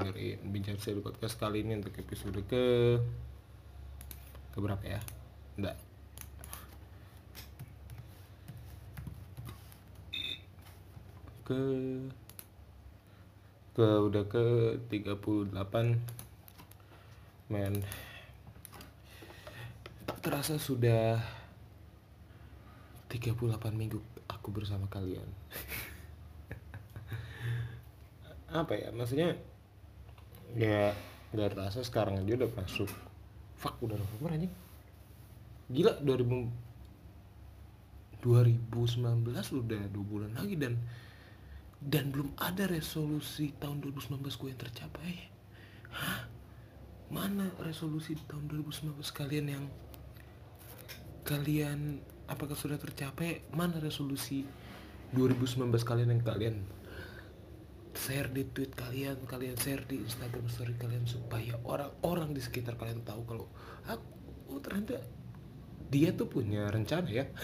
dengerin bincang seru podcast kali ini untuk episode ke ke berapa ya? Enggak. Ke ke udah ke 38 men terasa sudah 38 minggu aku bersama kalian apa ya maksudnya ya gak terasa sekarang aja udah masuk. Fuck udah November anjing. Gila 2000 2019 udah dua bulan lagi dan dan belum ada resolusi tahun 2019 gue yang tercapai. Hah? Mana resolusi tahun 2019 kalian yang kalian apakah sudah tercapai? Mana resolusi 2019 kalian yang kalian share di tweet kalian kalian share di Instagram story kalian supaya orang-orang di sekitar kalian tahu kalau aku oh, ternyata dia tuh punya rencana ya.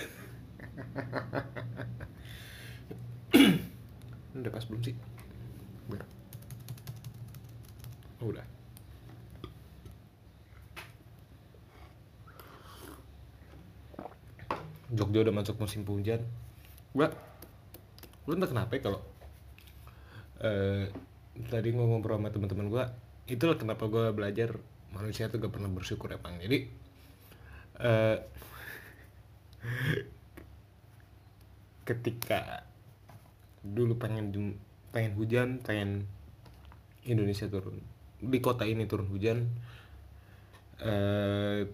Udah pas belum sih? Biar. oh, udah. Jogja udah masuk musim hujan gua lu entah kenapa ya kalau eh tadi gua ngobrol sama teman-teman gua itulah kenapa gua belajar manusia tuh gak pernah bersyukur ya bang. Jadi eh ketika dulu pengen pengen hujan pengen Indonesia turun di kota ini turun hujan eh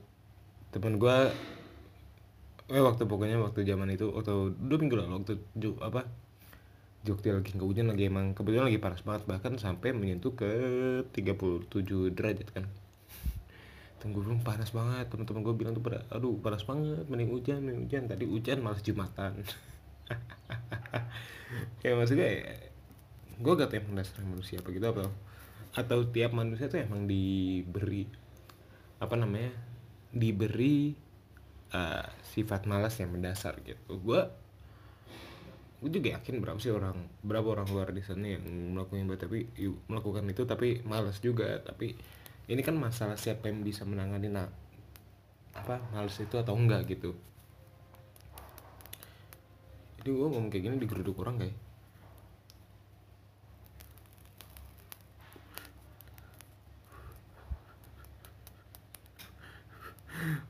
temen gua eh waktu pokoknya waktu zaman itu atau dua minggu lalu waktu apa Jogja lagi nggak hujan lagi emang kebetulan lagi panas banget bahkan sampai menyentuh ke 37 derajat kan. Tunggu belum panas banget. Teman-teman gue bilang tuh pada aduh panas banget mending hujan mending hujan. Tadi hujan malah jumatan. Ya maksudnya ya, gue gak tahu emang dasar manusia apa gitu apa atau tiap manusia tuh emang diberi apa namanya diberi uh, sifat malas yang mendasar gitu. Gue gue juga yakin berapa sih orang berapa orang luar di sana yang melakukan itu tapi melakukan itu tapi malas juga. Tapi ini kan masalah siapa yang bisa menangani nah, apa malas itu atau enggak gitu. Jadi gue ngomong kayak gini digeruduk orang kayak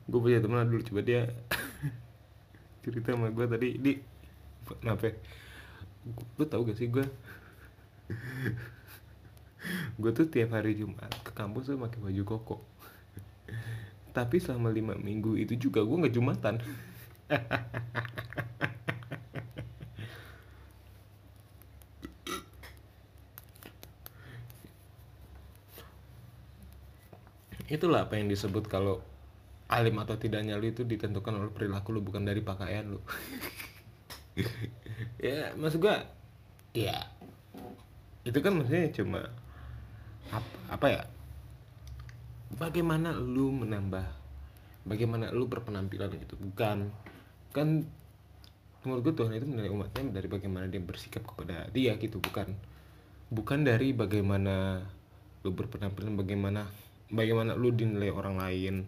gue punya teman dulu coba dia cerita sama gue tadi. Di kenapa ya? lu tau gak sih gue gue tuh tiap hari Jumat ke kampus tuh pakai baju koko. Tapi selama lima minggu itu juga gue nggak jumatan. Itulah apa yang disebut kalau alim atau tidaknya lu itu ditentukan oleh perilaku lu bukan dari pakaian lu ya maksud gua ya itu kan maksudnya cuma apa, apa ya bagaimana lu menambah bagaimana lu berpenampilan gitu bukan kan menurut gue Tuhan itu menilai umatnya dari bagaimana dia bersikap kepada dia gitu bukan bukan dari bagaimana lu berpenampilan bagaimana bagaimana lu dinilai orang lain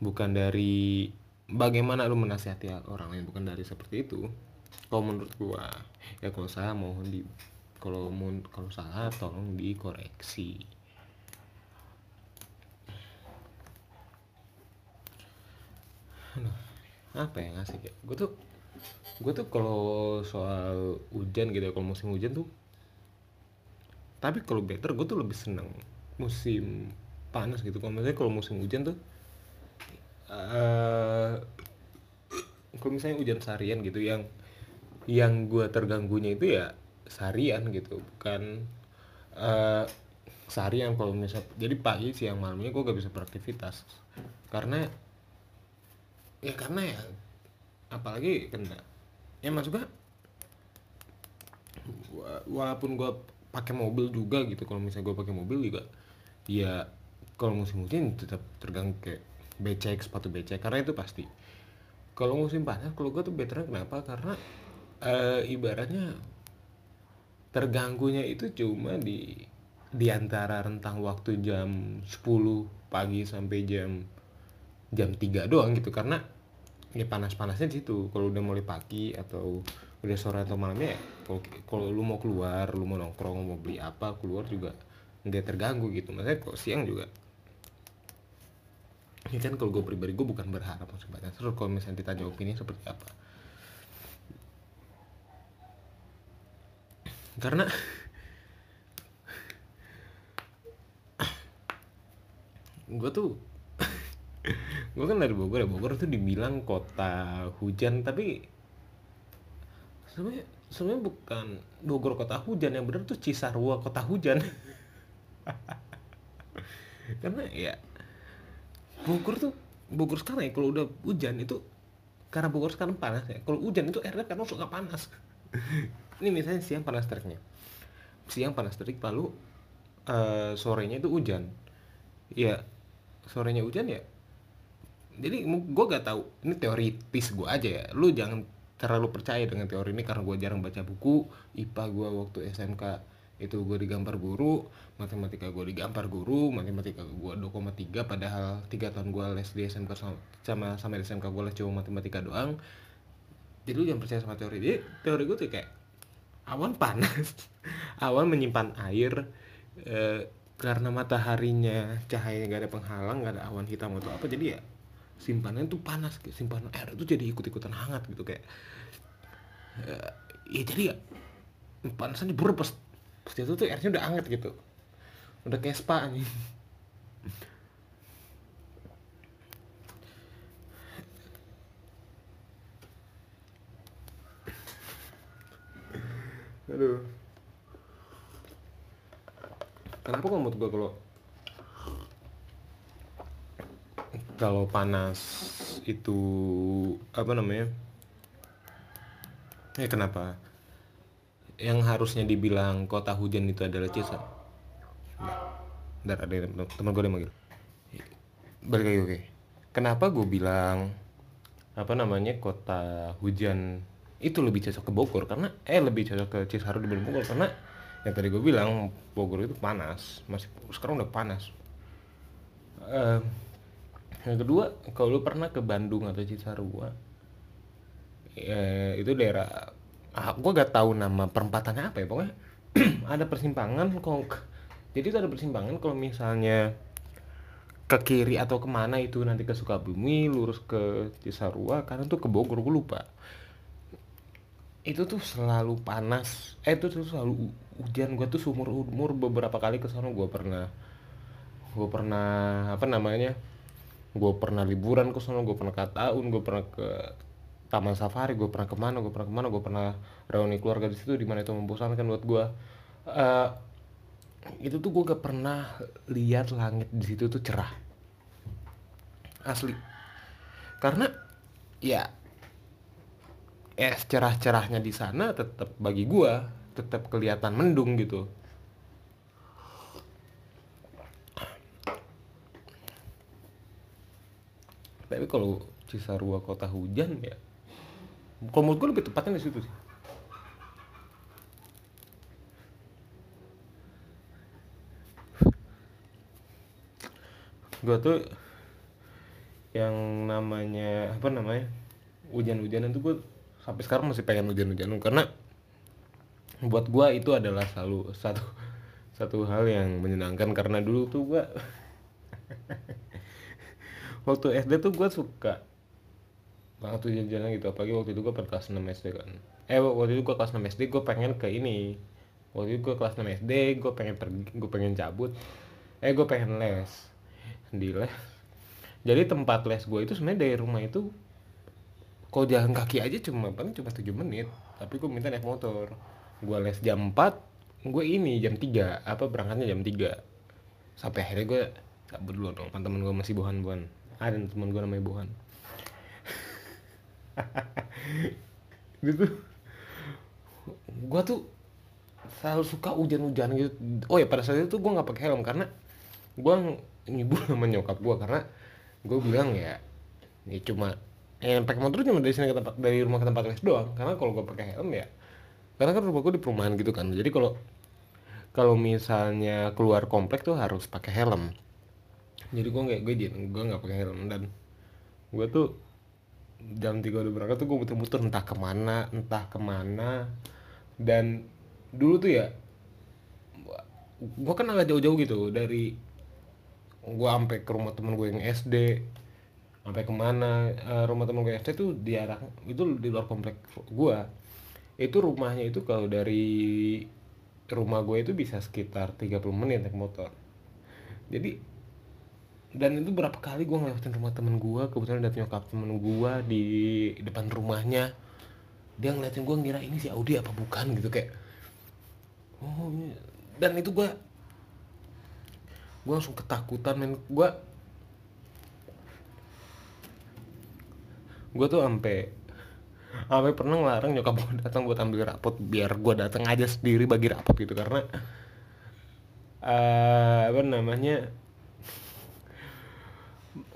bukan dari bagaimana lu menasihati orang lain bukan dari seperti itu kalau menurut gua ya kalau salah mohon di kalau mau kalau salah tolong dikoreksi. Aduh, apa yang asik ya gue tuh gue tuh kalau soal hujan gitu ya kalau musim hujan tuh tapi kalau better gue tuh lebih seneng musim panas gitu. Kalau misalnya kalau musim hujan tuh eh kalau misalnya hujan seharian gitu yang yang gue terganggunya itu ya seharian gitu bukan eh seharian kalau misal jadi pagi siang malamnya gue gak bisa beraktivitas. Karena ya karena ya apalagi kena ya wa- walaupun gue pakai mobil juga gitu kalau misalnya gue pakai mobil juga ya kalau musim hujan tetap terganggu kayak becek sepatu becek karena itu pasti. Kalau musim panas kalau gue tuh better kenapa? Karena eh, ibaratnya terganggunya itu cuma di di antara rentang waktu jam 10 pagi sampai jam jam 3 doang gitu. Karena ya panas-panasnya di situ. Kalau udah mulai pagi atau udah sore atau malamnya ya kalau lu mau keluar lu mau nongkrong mau beli apa keluar juga nggak terganggu gitu. Maksudnya kalau siang juga. Ini kan kalau gue pribadi gue bukan berharap panas terus kalau misalnya ditanya opini seperti apa karena gue tuh gue kan dari Bogor ya Bogor tuh dibilang kota hujan tapi sebenarnya sebenarnya bukan Bogor kota hujan yang benar tuh Cisarua kota hujan. Karena ya Bogor tuh Bogor sekarang ya kalau udah hujan itu karena Bogor sekarang panas ya kalau hujan itu airnya karena suka panas ini misalnya siang panas teriknya. Siang panas terik lalu uh, sorenya itu hujan. Ya sorenya hujan ya jadi gue gak tahu. Ini teoritis gue aja ya. Lu jangan terlalu percaya dengan teori ini karena gue jarang baca buku. IPA gue waktu SMK itu gue digambar guru matematika gue digambar guru matematika gue 2,3 padahal tiga tahun gue les di SMK sama sama di SMK gue les cuma matematika doang. Jadi lu jangan percaya sama teori. Jadi teori gue tuh kayak awan panas. Awan menyimpan air eh, karena mataharinya cahaya nggak ada penghalang nggak ada awan hitam atau apa jadi ya simpanan tuh panas simpanan air itu jadi ikut-ikutan hangat gitu kayak uh, ya jadi ya panasan buru pas pas itu tuh airnya udah hangat gitu. Udah kayak spa nih aduh. Kenapa kok menurut gue kalau kalau panas itu apa namanya? Eh kenapa? Yang harusnya dibilang kota hujan itu adalah Cisar Ntar ada teman gue yang manggil. Balik lagi oke. Kenapa gue bilang apa namanya kota hujan itu lebih cocok ke Bogor karena eh lebih cocok ke Cisarua dibanding Bogor karena yang tadi gue bilang Bogor itu panas masih sekarang udah panas. Uh, yang kedua kalau lu pernah ke Bandung atau Cisarua ya, itu daerah ah, gue gak tahu nama perempatannya apa ya pokoknya ada persimpangan kok jadi itu ada persimpangan kalau misalnya ke kiri atau ke mana itu nanti ke Sukabumi lurus ke Cisarua karena tuh ke Bogor gue lupa itu tuh selalu panas. Eh itu tuh selalu hujan. Gue tuh seumur umur beberapa kali ke sana gue pernah gue pernah apa namanya gue pernah liburan ke sana gue pernah ke tahun gue pernah ke taman safari gue pernah ke mana gue pernah ke mana gue pernah reuni keluarga di situ di mana itu membosankan buat gue uh, itu tuh gue gak pernah lihat langit di situ tuh cerah. Asli. Karena ya es cerah-cerahnya di sana tetap bagi gue tetap kelihatan mendung gitu. Tapi kalau Cisarua kota hujan ya kalau menurut gue lebih tepatnya di situ sih. Gue tuh yang namanya apa namanya hujan-hujanan tuh gue sampai sekarang masih pengen hujan-hujanan karena buat gue itu adalah selalu satu satu hal yang menyenangkan karena dulu tuh gue waktu SD tuh gue suka banget tuh jalan-jalan gitu. Apalagi waktu itu per kelas 6 SD kan. Eh waktu itu gue kelas 6 SD gue pengen ke ini. Waktu itu gue kelas 6 SD gue pengen pergi gue pengen cabut. Eh gue pengen les di les. Jadi tempat les gue itu sebenarnya dari rumah itu kau jalan kaki aja cuma paling cuma 7 menit. Tapi gue minta naik motor. Gue les jam 4 gue ini jam 3 apa berangkatnya jam 3 sampai akhirnya gue cabut dulu dong kan temen gue masih bohan-bohan. Ada teman gue namanya Bohan. Gitu gue tuh selalu suka hujan-hujan gitu. Oh ya pada saat itu gue nggak pakai helm karena gue ngibul sama nyokap gue karena gue bilang ya ini cuma ya pakai motor cuma dari sini ke tempat dari rumah ke tempat les doang. Karena kalau gue pakai helm ya karena kan rumah gue di perumahan gitu kan. Jadi kalau kalau misalnya keluar komplek tuh harus pakai helm. Jadi gue nggak gue jadi gue nggak pakai helm. Dan gue tuh jam tiga udah berangkat tuh gue muter-muter entah ke mana entah ke mana. Dan dulu tuh ya gue kan agak jauh-jauh gitu. Dari gue sampai ke rumah temen gue yang SD sampai ke mana uh, rumah temen gue SD tuh di arah itu di luar komplek gue itu rumahnya itu kalau dari rumah gue itu bisa sekitar 30 menit naik motor. Jadi dan itu berapa kali gue ngelewatin rumah temen gue kebetulan ada nyokap temen gue di depan rumahnya. Dia ngeliatin gue ngira ini si Audi apa bukan gitu kayak oh dan itu gue gue langsung ketakutan men. Gue gue tuh sampai sampai pernah ngelarang nyokap gue datang buat ambil rapot biar gue datang aja sendiri bagi rapot gitu karena uh, apa namanya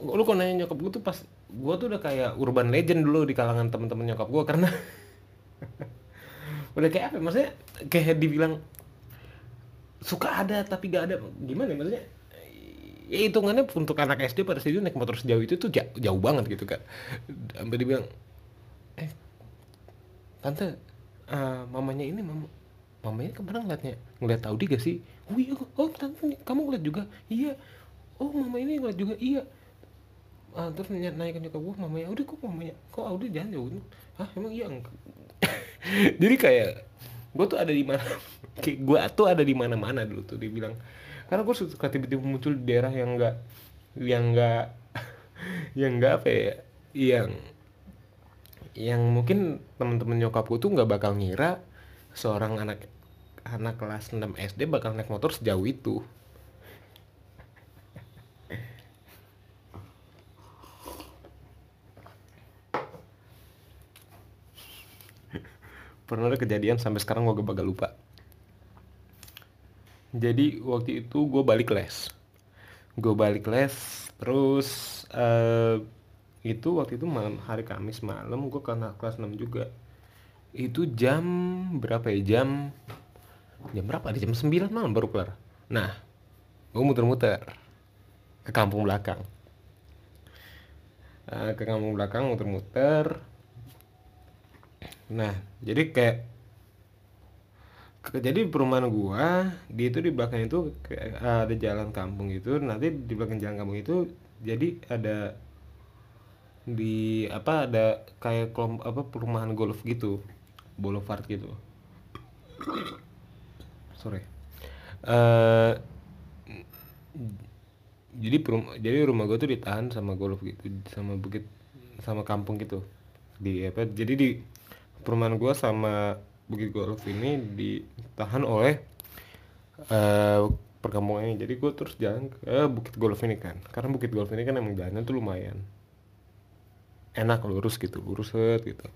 lu kok nanya nyokap gue tuh pas gue tuh udah kayak urban legend dulu di kalangan temen-temen nyokap gue karena udah kayak apa maksudnya kayak dibilang suka ada tapi gak ada gimana ya maksudnya ya hitungannya untuk anak SD pada saat itu naik motor sejauh itu tuh jauh, jauh banget gitu kan. Sampai dibilang eh tante uh, mamanya ini mama mamanya ke mana ngeliatnya? Ngeliat Audi gak sih? Oh iya oh tante kamu ngeliat juga? Iya. Oh mama ini ngeliat juga? Iya. Uh, terus nanya ke nyokap gue mamanya udah kok mamanya kok Audi jangan jauh? Ah emang iya? Jadi kayak gue tuh ada di mana kayak gue tuh ada di mana mana dulu tuh dibilang karena gue suka tiba-tiba muncul di daerah yang enggak yang enggak yang enggak apa ya yang yang mungkin temen-temen nyokap gue tuh nggak bakal ngira seorang anak anak kelas 6 SD bakal naik motor sejauh itu. Pernah ada kejadian sampai sekarang gue gak bakal lupa jadi waktu itu gue balik les. Gue balik les terus uh, itu waktu itu malam hari Kamis malam gue kena kelas 6 juga. Itu jam berapa ya? Jam jam berapa di jam 9 malam baru kelar. Nah gue muter-muter ke kampung belakang. Uh, ke kampung belakang muter-muter. Nah jadi kayak jadi perumahan gua di itu di belakang itu ada jalan kampung gitu nanti di belakang jalan kampung itu jadi ada di apa ada kayak kelompok apa perumahan golf gitu boulevard gitu. Sorry. Uh, jadi perum jadi rumah gue tuh ditahan sama golf gitu sama bukit sama kampung gitu. Di apa jadi di perumahan gue sama Bukit Golf ini ditahan oleh uh, perkampungan ini. Jadi gue terus jalan ke Bukit Golf ini kan. Karena Bukit Golf ini kan emang jalannya tuh lumayan enak lurus gitu lurus set gitu.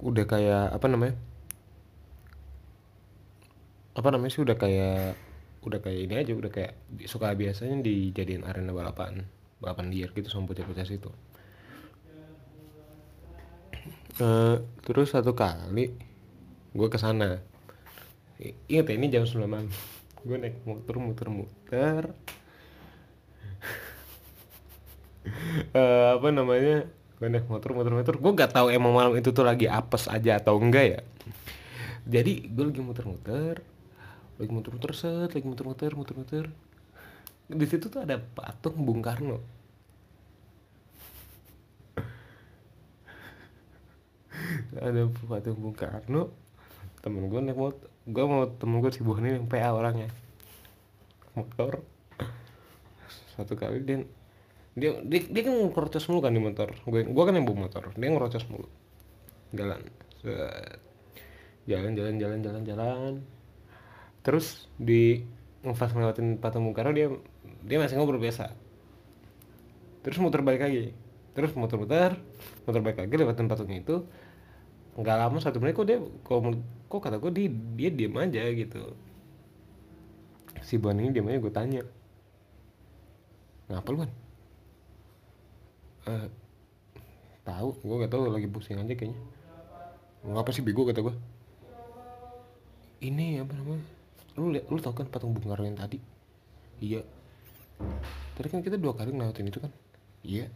Udah kayak apa namanya? Apa namanya sih udah kayak udah kayak ini aja udah kayak suka biasanya dijadiin arena balapan balapan liar gitu sama bocah-bocah situ. Uh, terus satu kali gue ke sana. Inget ya ini jam 9 malam. Gue naik motor muter-muter. Uh, apa namanya? Gue naik motor muter-muter. Gue gak tahu emang malam itu tuh lagi apes aja atau enggak ya. Jadi gue lagi muter-muter. Lagi muter-muter set lagi muter-muter muter-muter. Di situ tuh ada patung Bung Karno. Ada patung Bung Karno temen gue naik motor gue mau temen gue si ini yang PA orangnya. Motor. Satu kali dia dia dia, dia kan ngerocos mulu kan di motor. Gue gue kan yang bawa motor. Dia ngerocos mulu. Jalan. Jalan jalan jalan jalan jalan. Terus di ngefas ngelewatin patung Bung dia dia masih ngobrol biasa. Terus muter balik lagi. Terus muter-muter muter balik lagi lewatin patungnya itu. Nggak lama satu menit kok dia kok, kok kata gue dia dia diem aja gitu. Si buan ini diem aja gue tanya ngapa lu kan uh, tahu gue gak tahu lagi pusing aja kayaknya. Ngapa sih bego? kata gue ini apa namanya lu lihat lu tau kan patung Bung Karno yang tadi? Iya. Tadi kan kita dua kali ngelewatin itu kan? Iya.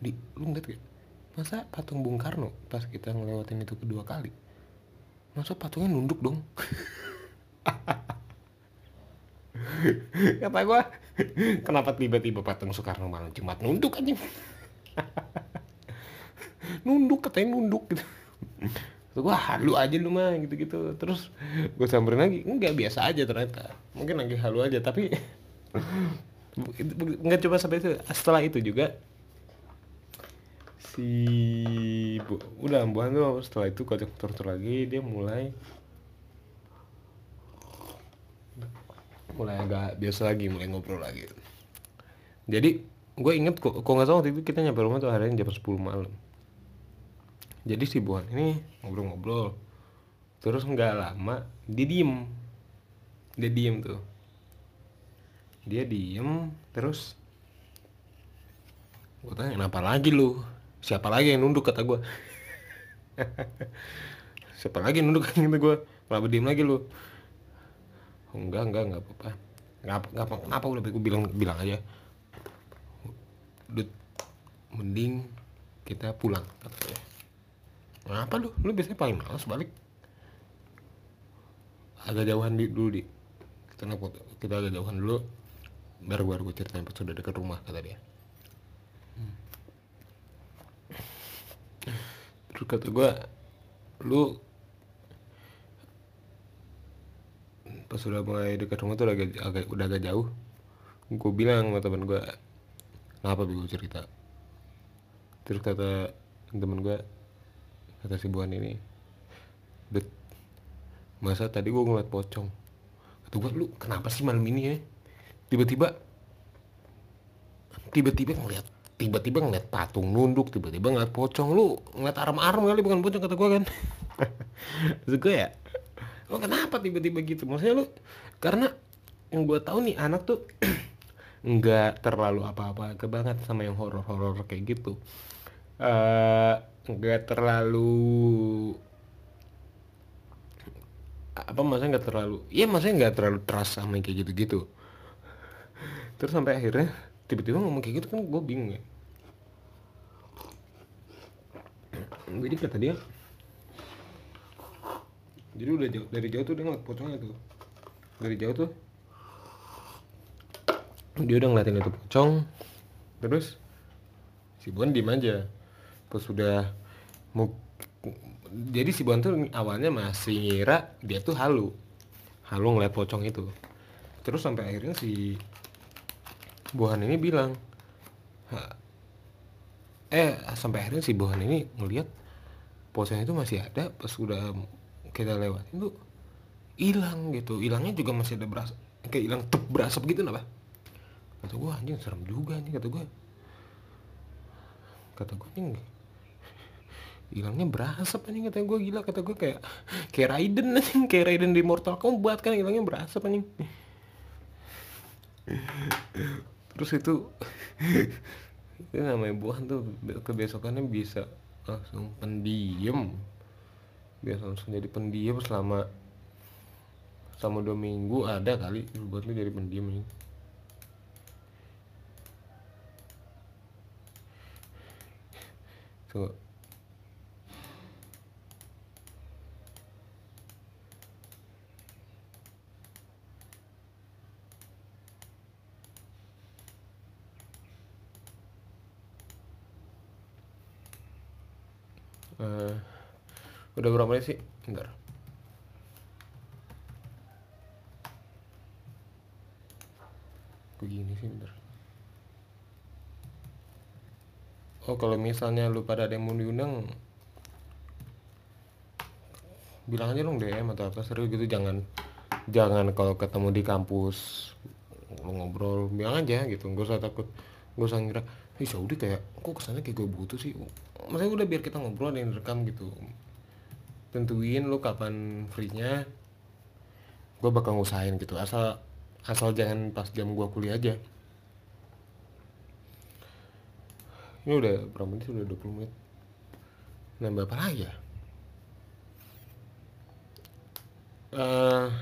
Di lu ngeliat gak masa patung Bung Karno pas kita ngelewatin itu kedua kali? Masa patungnya nunduk dong? Kata gue kenapa tiba-tiba patung Soekarno malam Jumat nunduk aja? Nunduk katanya nunduk gitu. Terus gue halu aja lu mah gitu-gitu. Terus gue samperin lagi enggak biasa aja ternyata. Mungkin lagi halu aja tapi nggak coba sampai itu setelah itu juga si bu udah buan tuh setelah itu kocok tur lagi dia mulai mulai agak biasa lagi mulai ngobrol lagi. Jadi gue inget kok kok nggak salah waktu itu kita nyampe rumah tuh hari jam 10 malam. Jadi si buan ini ngobrol-ngobrol. Terus nggak lama dia diem. Dia diem tuh. Dia diem terus gue tanya kenapa lagi lu siapa lagi yang nunduk kata gue siapa lagi yang nunduk kata gue kenapa diem lagi lu? Oh, enggak enggak enggak apa-apa. Ngapa ngapa kenapa udah gue bilang bilang aja. Dut, mending kita pulang katanya kenapa lu? Lu biasanya paling males balik. Agak jauhan di, dulu di. Kita kita agak jauhan dulu baru baru gue ceritain pas sudah dekat rumah kata dia terus kata gue lu pas sudah mulai dekat rumah tuh agak, agak udah agak jauh. Gue bilang sama temen gue kenapa gue cerita? Terus kata temen gue kata si buan ini bet masa tadi gue ngeliat pocong? Kata gue lu kenapa sih malam ini ya? Tiba-tiba tiba-tiba ngeliat tiba-tiba ngeliat patung nunduk tiba-tiba ngeliat pocong. Lu ngeliat arm-arm kali bukan pocong kata gue kan. Terus gue ya lo kenapa tiba-tiba gitu? Maksudnya lu karena yang gue tahu nih anak tuh nggak terlalu apa-apa ke banget sama yang horor-horor kayak gitu. Uh, nggak terlalu apa maksudnya nggak terlalu iya maksudnya nggak terlalu trust sama yang kayak gitu-gitu. Terus sampai akhirnya tiba-tiba ngomong kayak gitu kan gue bingung ya. Jadi kata dia jadi udah jauh, dari jauh tuh dia ngeliat pocongnya tuh. Dari jauh tuh dia udah ngeliatin itu pocong. Terus si Bon diem aja. Pas sudah mau jadi si Bon tuh awalnya masih ngira dia tuh halu. Halu ngeliat pocong itu. Terus sampai akhirnya si Bohan ini bilang eh sampai akhirnya si Bohan ini ngeliat pocong itu masih ada pas udah kita lewatin tuh hilang gitu. Hilangnya juga masih ada beras kayak hilang tep berasap gitu napa kata gue anjing serem juga anjing kata gue kata gue anjing hilangnya berasap anjing kata gue gila kata gue kayak kayak Raiden anjing kayak Raiden di Mortal Kombat kan hilangnya berasap anjing terus itu itu namanya buah tuh kebesokannya bisa langsung pendiam. Biasa langsung jadi pendiam selama selama dua minggu ada kali buat lu jadi pendiam ini. So Uh, Udah berapa menit sih? Bentar. Begini sih bentar. Oh kalau misalnya lu pada ada yang mau diundang bilang aja dong DM atau apa seru gitu jangan jangan kalau ketemu di kampus ngobrol bilang aja gitu gak usah takut gak usah ngira ih Saudi kayak kok kesannya kayak gue butuh sih maksudnya udah biar kita ngobrol dan rekam gitu. Tentuin lu kapan free-nya. Gue bakal ngusahain gitu asal asal jangan pas jam gue kuliah aja. Ini udah berapa menit sudah 20 menit. Nambah apa lagi ya? Uh,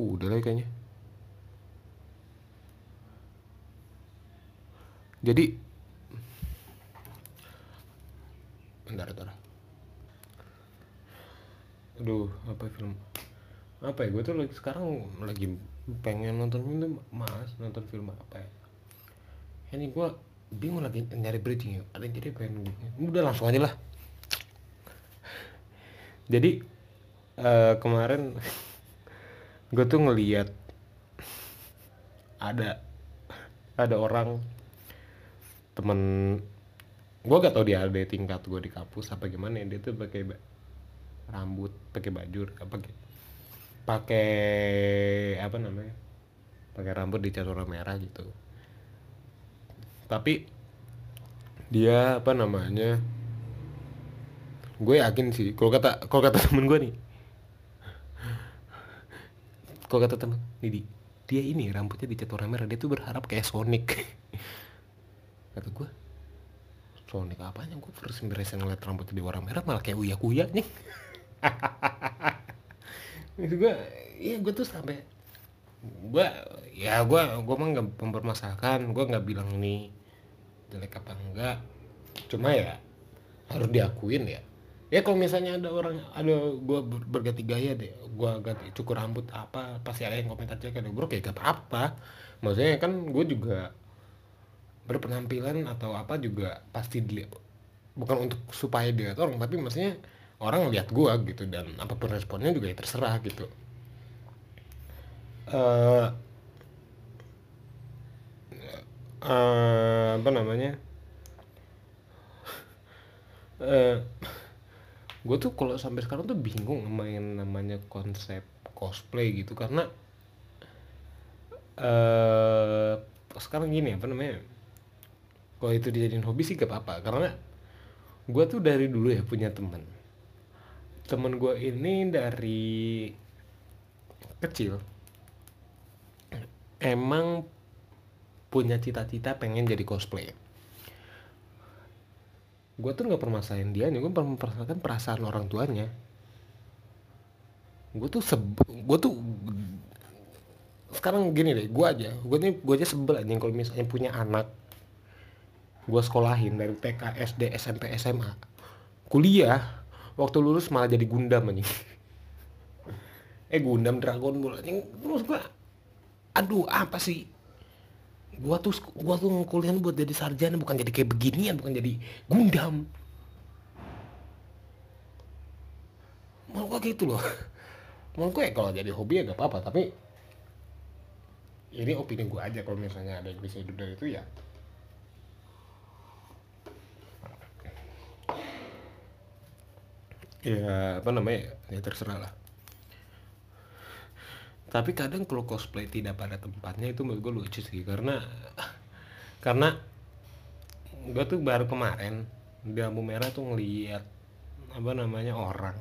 udah lah kayaknya. Jadi bentar bentar. Aduh apa film? Apa ya gue tuh lagi sekarang lagi pengen nonton film mas nonton film apa ya? Ini gue bingung lagi nyari bridging ya ada jadi pengen udah langsung aja lah. Jadi uh, kemarin gue tuh ngeliat ada ada orang temen gue gak tau dia ada tingkat gue di kampus apa gimana ya dia tuh pakai rambut pakai baju apa pakai apa namanya pakai rambut dicat warna merah gitu. Tapi dia apa namanya gue yakin sih kalau kata kalau kata temen gue nih kalau kata temen nih dia ini rambutnya dicat warna merah dia tuh berharap kayak Sonic. Kata gue Sonic apanya gue first impression ngeliat rambutnya di warna merah malah kayak uya kuya nih. Itu gue iya gue tuh sampai gue ya gue gue mah nggak mempermasalahkan gue nggak bilang ini jelek apa enggak. Cuma ya harus diakuin ya. Ya kalau misalnya ada orang ada gue berganti gaya deh gue ganti cukur rambut apa pasti ada yang komentar cek ada bro kayak gak apa-apa. Maksudnya kan gue juga berpenampilan atau apa juga pasti dilihat bukan untuk supaya dilihat orang tapi maksudnya orang lihat gue gitu dan apa pun responnya juga ya terserah gitu. Uh, uh, apa namanya? Uh, gue tuh kalau sampai sekarang tuh bingung main namanya konsep cosplay gitu karena uh, sekarang gini apa namanya kalau itu dijadiin hobi sih gak apa-apa. Karena gue tuh dari dulu ya punya temen. Temen gue ini dari kecil emang punya cita-cita pengen jadi cosplay gue tuh nggak permasalahin dia nih gue mempermasalahkan perasaan orang tuanya. Gue tuh gue tuh sekarang gini deh gue aja gue gue aja sebel aja kalau misalnya punya anak gue sekolahin dari TK SD SMP SMA kuliah waktu lulus malah jadi gundam aja eh gundam Dragon Ball anjing. Terus gue aduh apa sih? Gua tuh gua tuh kuliah buat jadi sarjana bukan jadi kayak beginian bukan jadi gundam. Mau gua gitu loh. Mau gue ya kalau jadi hobi ya gak apa-apa tapi ini opini gua aja kalau misalnya ada yang bisa hidup dari itu ya ya apa namanya? Ya terserah lah. Tapi kadang kalau cosplay tidak pada tempatnya itu menurut gue lucu sih karena karena gue tuh baru kemarin di lampu merah tuh ngeliat apa namanya orang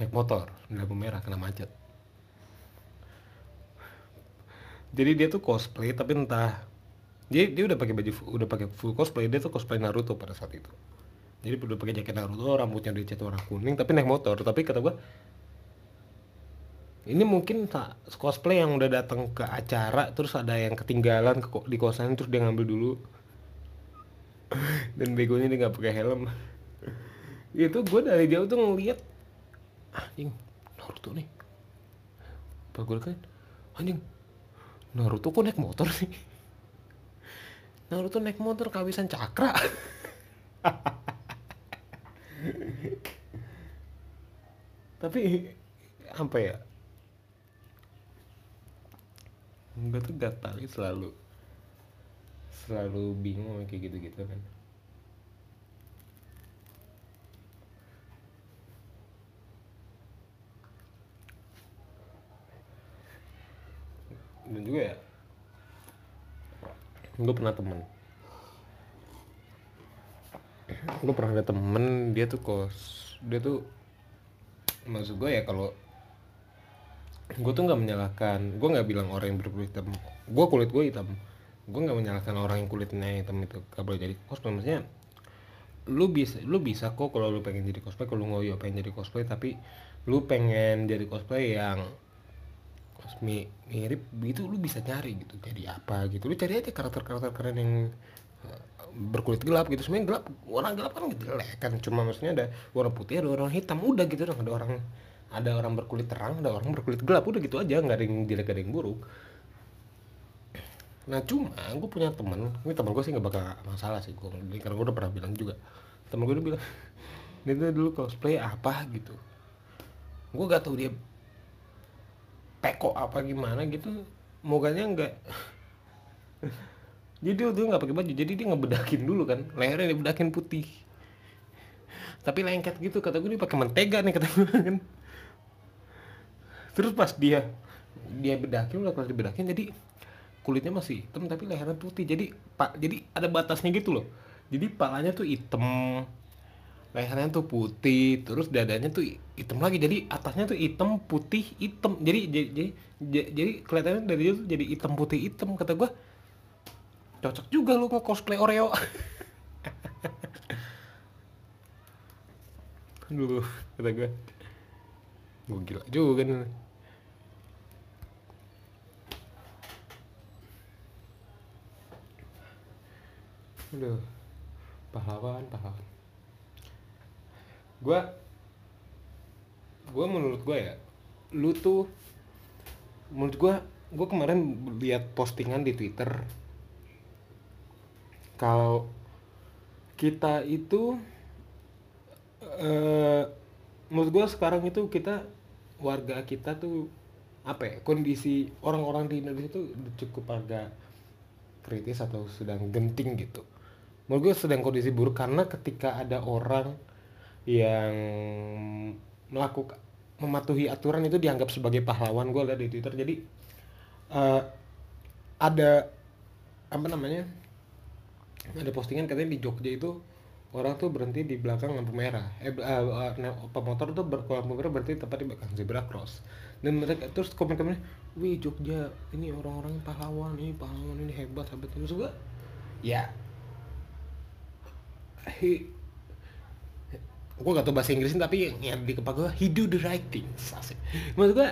naik motor di lampu merah kena macet. Jadi dia tuh cosplay tapi entah dia dia udah pakai baju udah pakai full cosplay dia tuh cosplay Naruto pada saat itu jadi udah pakai jaket Naruto rambutnya dicat warna kuning tapi naik motor. Tapi kata gue ini mungkin cosplay yang udah datang ke acara terus ada yang ketinggalan ke, di kosan terus dia ngambil dulu. Dan begonya dia nggak pakai helm. Itu gue dari jauh tuh ngeliat anjing Naruto nih. Pas gue kan anjing Naruto kok naik motor sih? Naruto naik motor kehabisan cakra tapi apa ya? Gue tuh gak tau selalu selalu bingung kayak gitu-gitu kan. Dan juga ya gue pernah temen gue pernah ada temen dia tuh kos dia tuh maksud gue ya kalau gue tuh nggak menyalahkan gue nggak bilang orang yang berkulit hitam gue kulit gue hitam gue nggak menyalahkan orang yang kulitnya hitam itu gak boleh jadi cosplay maksudnya lu bisa lu bisa kok kalau lu pengen jadi cosplay kalau lu ngoyo pengen jadi cosplay tapi lu pengen jadi cosplay yang mi- mirip gitu lu bisa nyari gitu jadi apa gitu lu cari aja karakter-karakter keren yang berkulit gelap gitu. Sebenarnya gelap warna gelap kan jelek kan cuma maksudnya ada warna putih ada warna hitam udah gitu dong. Ada orang ada orang berkulit terang ada orang berkulit gelap udah gitu aja. Nggak ada yang jelek ada yang buruk. Nah cuma gue punya temen ini temen gue sih nggak bakal masalah sih. Gue karena gue udah pernah bilang juga. Temen gue udah bilang dia tuh dulu cosplay apa gitu. Gue gak tahu dia peko apa gimana gitu. Mukanya nggak jadi dia tuh nggak pakai baju jadi dia ngebedakin dulu kan. Lehernya dibedakin putih. Tapi lengket gitu kata gue dia pakai mentega nih kata gue kan. Terus pas dia dia bedakin udah kelas dibedakin jadi kulitnya masih hitam tapi lehernya putih. Jadi pak jadi ada batasnya gitu loh. Jadi palanya tuh hitam lehernya tuh putih terus dadanya tuh hitam lagi. Jadi atasnya tuh hitam putih hitam. Jadi jadi jadi, jadi kelihatannya dari itu jadi hitam putih hitam kata gua cocok juga lu nge cosplay Oreo dulu kata gua gua gila juga nih Aduh, pahlawan, pahlawan. Gua, gua menurut gua ya, lu tuh, menurut gua, gua kemarin lihat postingan di Twitter. Kalau kita itu, eh, menurut gua sekarang itu kita warga kita tuh apa ya kondisi orang-orang di Indonesia itu cukup agak kritis atau sedang genting gitu. Menurut gue sedang kondisi buruk karena ketika ada orang yang melakukan mematuhi aturan itu dianggap sebagai pahlawan gue lihat di twitter. Jadi eh, ada apa namanya ada postingan katanya di Jogja itu orang tuh berhenti di belakang lampu merah. Eh eh, eh, nah, pemotor tuh ber, lampu merah berhenti tepat di belakang zebra cross. Dan mereka terus komen-komennya wih Jogja ini orang-orang pahlawan ini pahlawan ini hebat hebat. Terus gue ya. He gue gak tau bahasa Inggrisnya tapi yang, di kepala gue he do the right things asik. maksud gue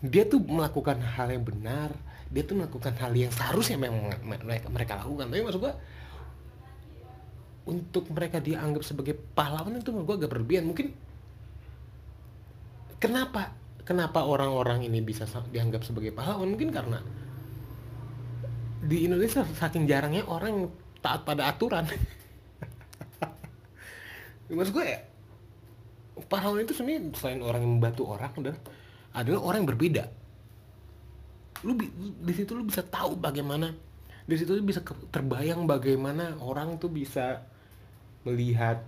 dia tuh melakukan hal yang benar dia tuh melakukan hal yang seharusnya memang mereka mereka lakukan. Tapi maksud gue untuk mereka dianggap sebagai pahlawan itu menurut gue agak berlebihan. Mungkin kenapa kenapa orang-orang ini bisa sa- dianggap sebagai pahlawan? Mungkin karena di Indonesia saking jarangnya orang yang taat pada aturan. Maksud gue ya pahlawan itu sebenarnya selain orang yang membantu orang adalah adalah orang yang berbeda. Lu di situ lu bisa tahu bagaimana di situ lu bisa terbayang bagaimana orang tuh bisa melihat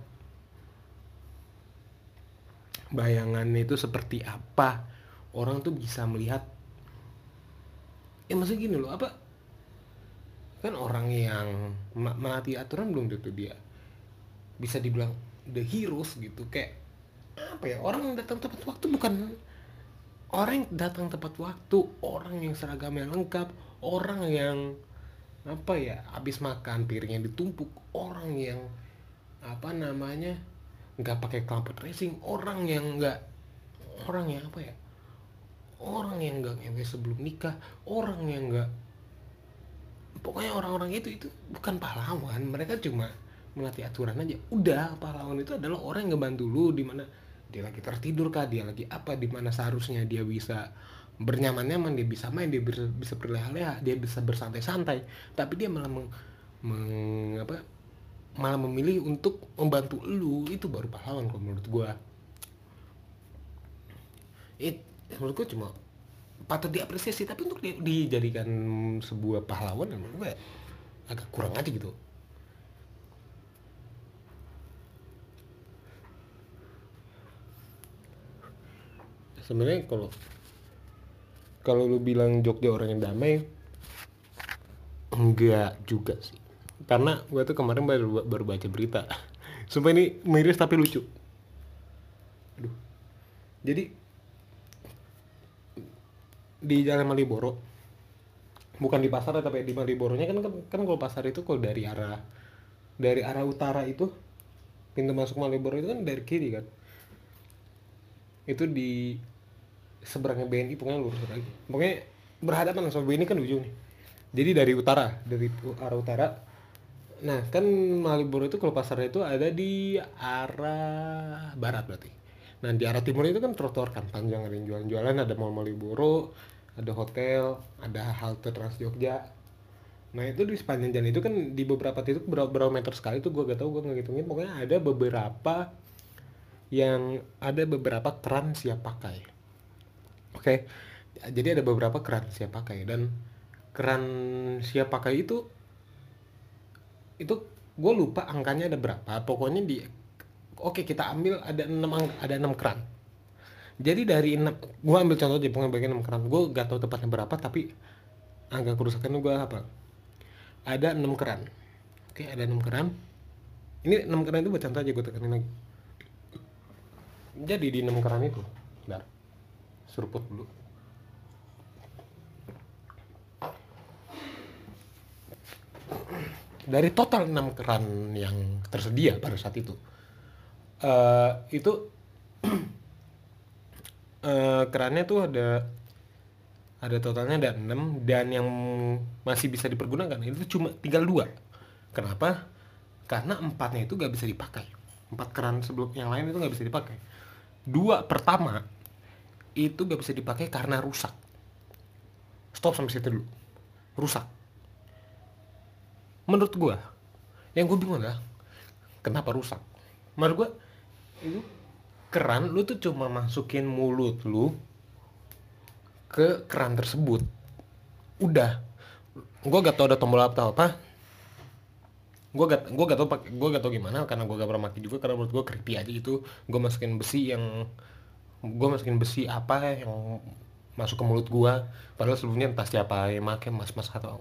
bayangannya itu seperti apa. Orang tuh bisa melihat ya maksudnya gini loh apa? Kan orang yang ma- melatih aturan belum tentu dia bisa dibilang the heroes gitu. Kayak apa ya orang yang datang tepat waktu bukan orang yang datang tepat waktu orang yang seragamnya lengkap orang yang apa ya habis makan piringnya ditumpuk orang yang apa namanya nggak pakai knalpot racing orang yang nggak orang yang apa ya orang yang nggak ngewe sebelum nikah orang yang nggak pokoknya orang-orang itu itu bukan pahlawan mereka cuma melatih aturan aja. Udah pahlawan itu adalah orang yang ngebantu lu di mana dia lagi tertidur kah dia lagi apa di mana seharusnya dia bisa bernyaman-nyaman dia bisa main dia bisa, bisa berleha-leha dia bisa bersantai-santai. Tapi dia malah meng, meng- apa malah memilih untuk membantu lu. Itu baru pahlawan kalau menurut gua. It menurut gua cuma patut diapresiasi. Tapi untuk di- dijadikan sebuah pahlawan ya menurut gua agak kurang aja gitu. Sebenarnya kalau kalau lu bilang Jogja orang yang damai enggak juga sih. Karena gue tuh kemarin baru baru baca berita. Sumpah ini miris tapi lucu. Aduh. Jadi di Jalan Malioboro bukan di pasar tapi di Maliboronya kan kan, kan kalau pasar itu kalau dari arah dari arah utara itu pintu masuk Maliboro itu kan dari kiri kan? Itu di seberangnya BNI pokoknya lurus lagi pokoknya berhadapan sama BNI kan ujung nih. Jadi dari utara dari arah utara. Nah kan Maliboro itu kalau pasarnya itu ada di arah barat berarti. Nah di arah timur itu kan trotoar kan panjang ada yang jualan-jualan ada mall Maliboro ada hotel ada halte Trans Jogja. Nah itu di sepanjang jalan itu kan di beberapa titik berapa, meter sekali itu gue gak tau gue nggak ngitungin. Pokoknya ada beberapa yang ada beberapa keran siap pakai oke. Jadi ada beberapa keran siap pakai dan keran siap pakai itu itu gue lupa angkanya ada berapa. Pokoknya di oke kita ambil ada enam ada enam keran. Jadi dari enam gue ambil contoh aja pokoknya bagian enam keran. Gue gak tahu tepatnya berapa tapi angka kerusakan gue apa? Ada enam keran. Oke ada enam keran. Ini enam keran itu buat contoh aja gue tekanin lagi. Jadi di enam keran itu seruput dulu. Dari total 6 keran yang tersedia pada saat itu uh, itu uh, kerannya tuh ada ada totalnya ada 6 dan yang masih bisa dipergunakan itu cuma tinggal dua. Kenapa? Karena empatnya itu gak bisa dipakai. Empat keran sebelum yang lain itu gak bisa dipakai. Dua pertama itu gak bisa dipakai karena rusak. Stop sampai situ dulu. Rusak. Menurut gue yang gue bingung adalah kenapa rusak? Menurut gue itu keran lu tuh cuma masukin mulut lu ke keran tersebut. Udah. Gue gak tau ada tombol apa apa. Gue gak gue gak tau gue gak tau gimana karena gue gak pernah mati juga karena menurut gue creepy aja itu gue masukin besi yang gue masukin besi apa yang masuk ke mulut gue padahal sebelumnya entah siapa yang make mas mas atau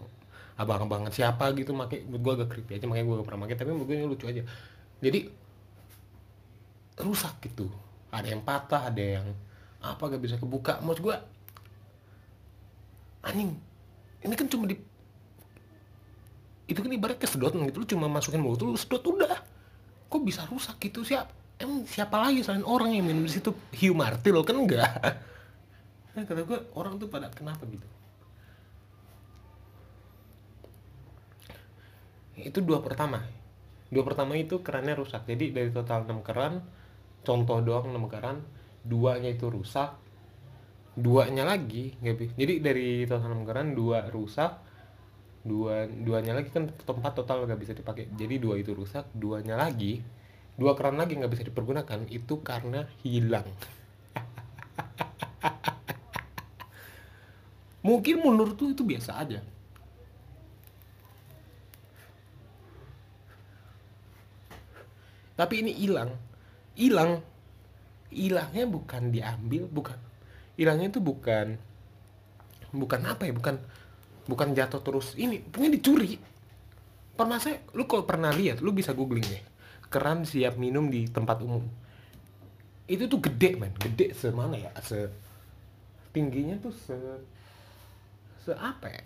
abang-abangan siapa gitu make. Gue agak creepy aja makanya gue gak pernah make. Tapi menurut gue lucu aja. Jadi rusak gitu. Ada yang patah ada yang apa gak bisa kebuka. Maksud gue anjing ini kan cuma di itu kan ibarat kesedot gitu. Lu cuma masukin mulut lu sedot udah. Kok bisa rusak gitu? Siap emang siapa lagi selain orang yang minum di situ? Hiu martil kan enggak? Nah, kata gue orang tuh pada kenapa gitu? Itu dua pertama. Dua pertama itu kerannya rusak. Jadi dari total 6 keran contoh doang 6 keran duanya itu rusak. Duanya lagi nggak bisa jadi dari total 6 keran dua rusak. Dua duanya lagi kan tempat total nggak bisa dipakai. Jadi dua itu rusak duanya lagi dua keran lagi nggak bisa dipergunakan itu karena hilang. Mungkin menurut tuh itu biasa aja. Tapi ini hilang. Hilang. Hilangnya bukan diambil bukan. Hilangnya itu bukan bukan apa ya bukan bukan jatuh terus. Ini punya dicuri. Pernah saya lu kalau pernah lihat lu bisa googling deh keran siap minum di tempat umum. Itu tuh gede man gede semana ya? Se tingginya tuh se se apa ya?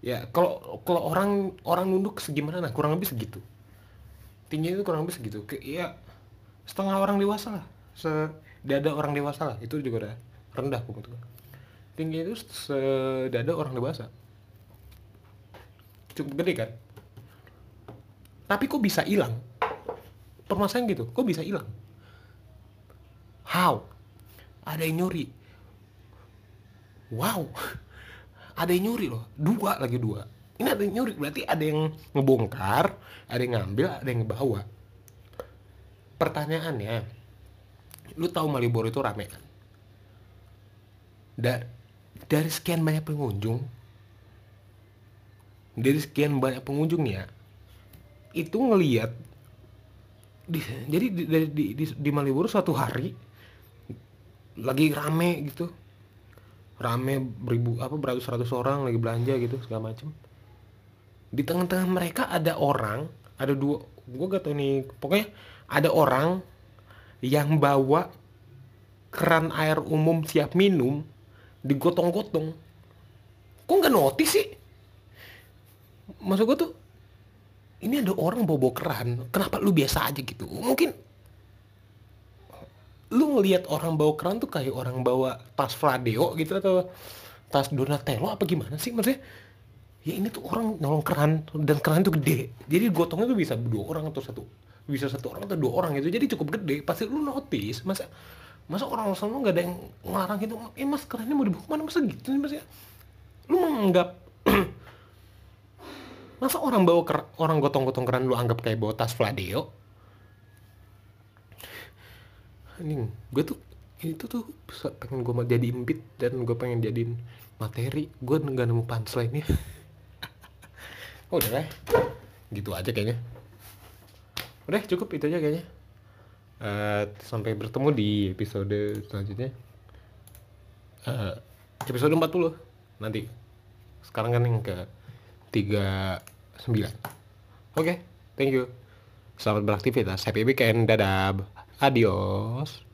Ya kalau kalau orang orang nunduk segimana? Nah kurang lebih segitu. Tingginya itu kurang lebih segitu. Kayak ya setengah orang dewasa lah. Se dada orang dewasa lah. Itu juga udah rendah menurut gue tinggi itu sedada orang dewasa. Cukup gede kan tapi kok bisa hilang? Permasalahan gitu kok bisa hilang? How? Ada yang nyuri. Wow. Ada yang nyuri loh dua lagi dua. Ini ada yang nyuri berarti ada yang ngebongkar ada yang ngambil ada yang ngebawa. Pertanyaannya lu tahu Maliboro itu rame kan? Da dari sekian banyak pengunjung dari sekian banyak pengunjungnya itu ngeliat di, jadi di, di, di, di, di Maliboro suatu hari lagi rame gitu. Rame beribu apa beratus ratus orang lagi belanja gitu segala macem. Di tengah-tengah mereka ada orang ada dua gue gak tau nih pokoknya ada orang yang bawa keran air umum siap minum digotong-gotong. Kok nggak notice sih? Maksud gue tuh ini ada orang bawa-bawa keran kenapa lu biasa aja gitu? Mungkin lu ngelihat orang bawa keran tuh kayak orang bawa tas Fladeo gitu atau tas Donatello apa gimana sih maksudnya? Ya ini tuh orang nolong keran dan keran tuh gede. Jadi gotongnya tuh bisa dua orang atau satu bisa satu orang atau dua orang gitu. Jadi cukup gede. Pasti lu notice masa masa orang sama nggak ada yang ngelarang gitu? Eh mas kerannya mau dibawa ke mana masa gitu sih mas ya? Lu menganggap masa orang bawa ker orang gotong-gotong keran lu anggap kayak bawa tas Fladeo? Ini gue tuh ini tuh pengen gue jadi impit dan gue pengen jadiin materi. Gue nggak nemu punchline nya oh, udah lah gitu aja kayaknya. Udah cukup itu aja kayaknya. Eh, sampai bertemu di episode selanjutnya. Eh, episode 40 nanti. Sekarang kan yang ke 39 oke thank you. Selamat beraktivitas. Happy weekend dadah. Adios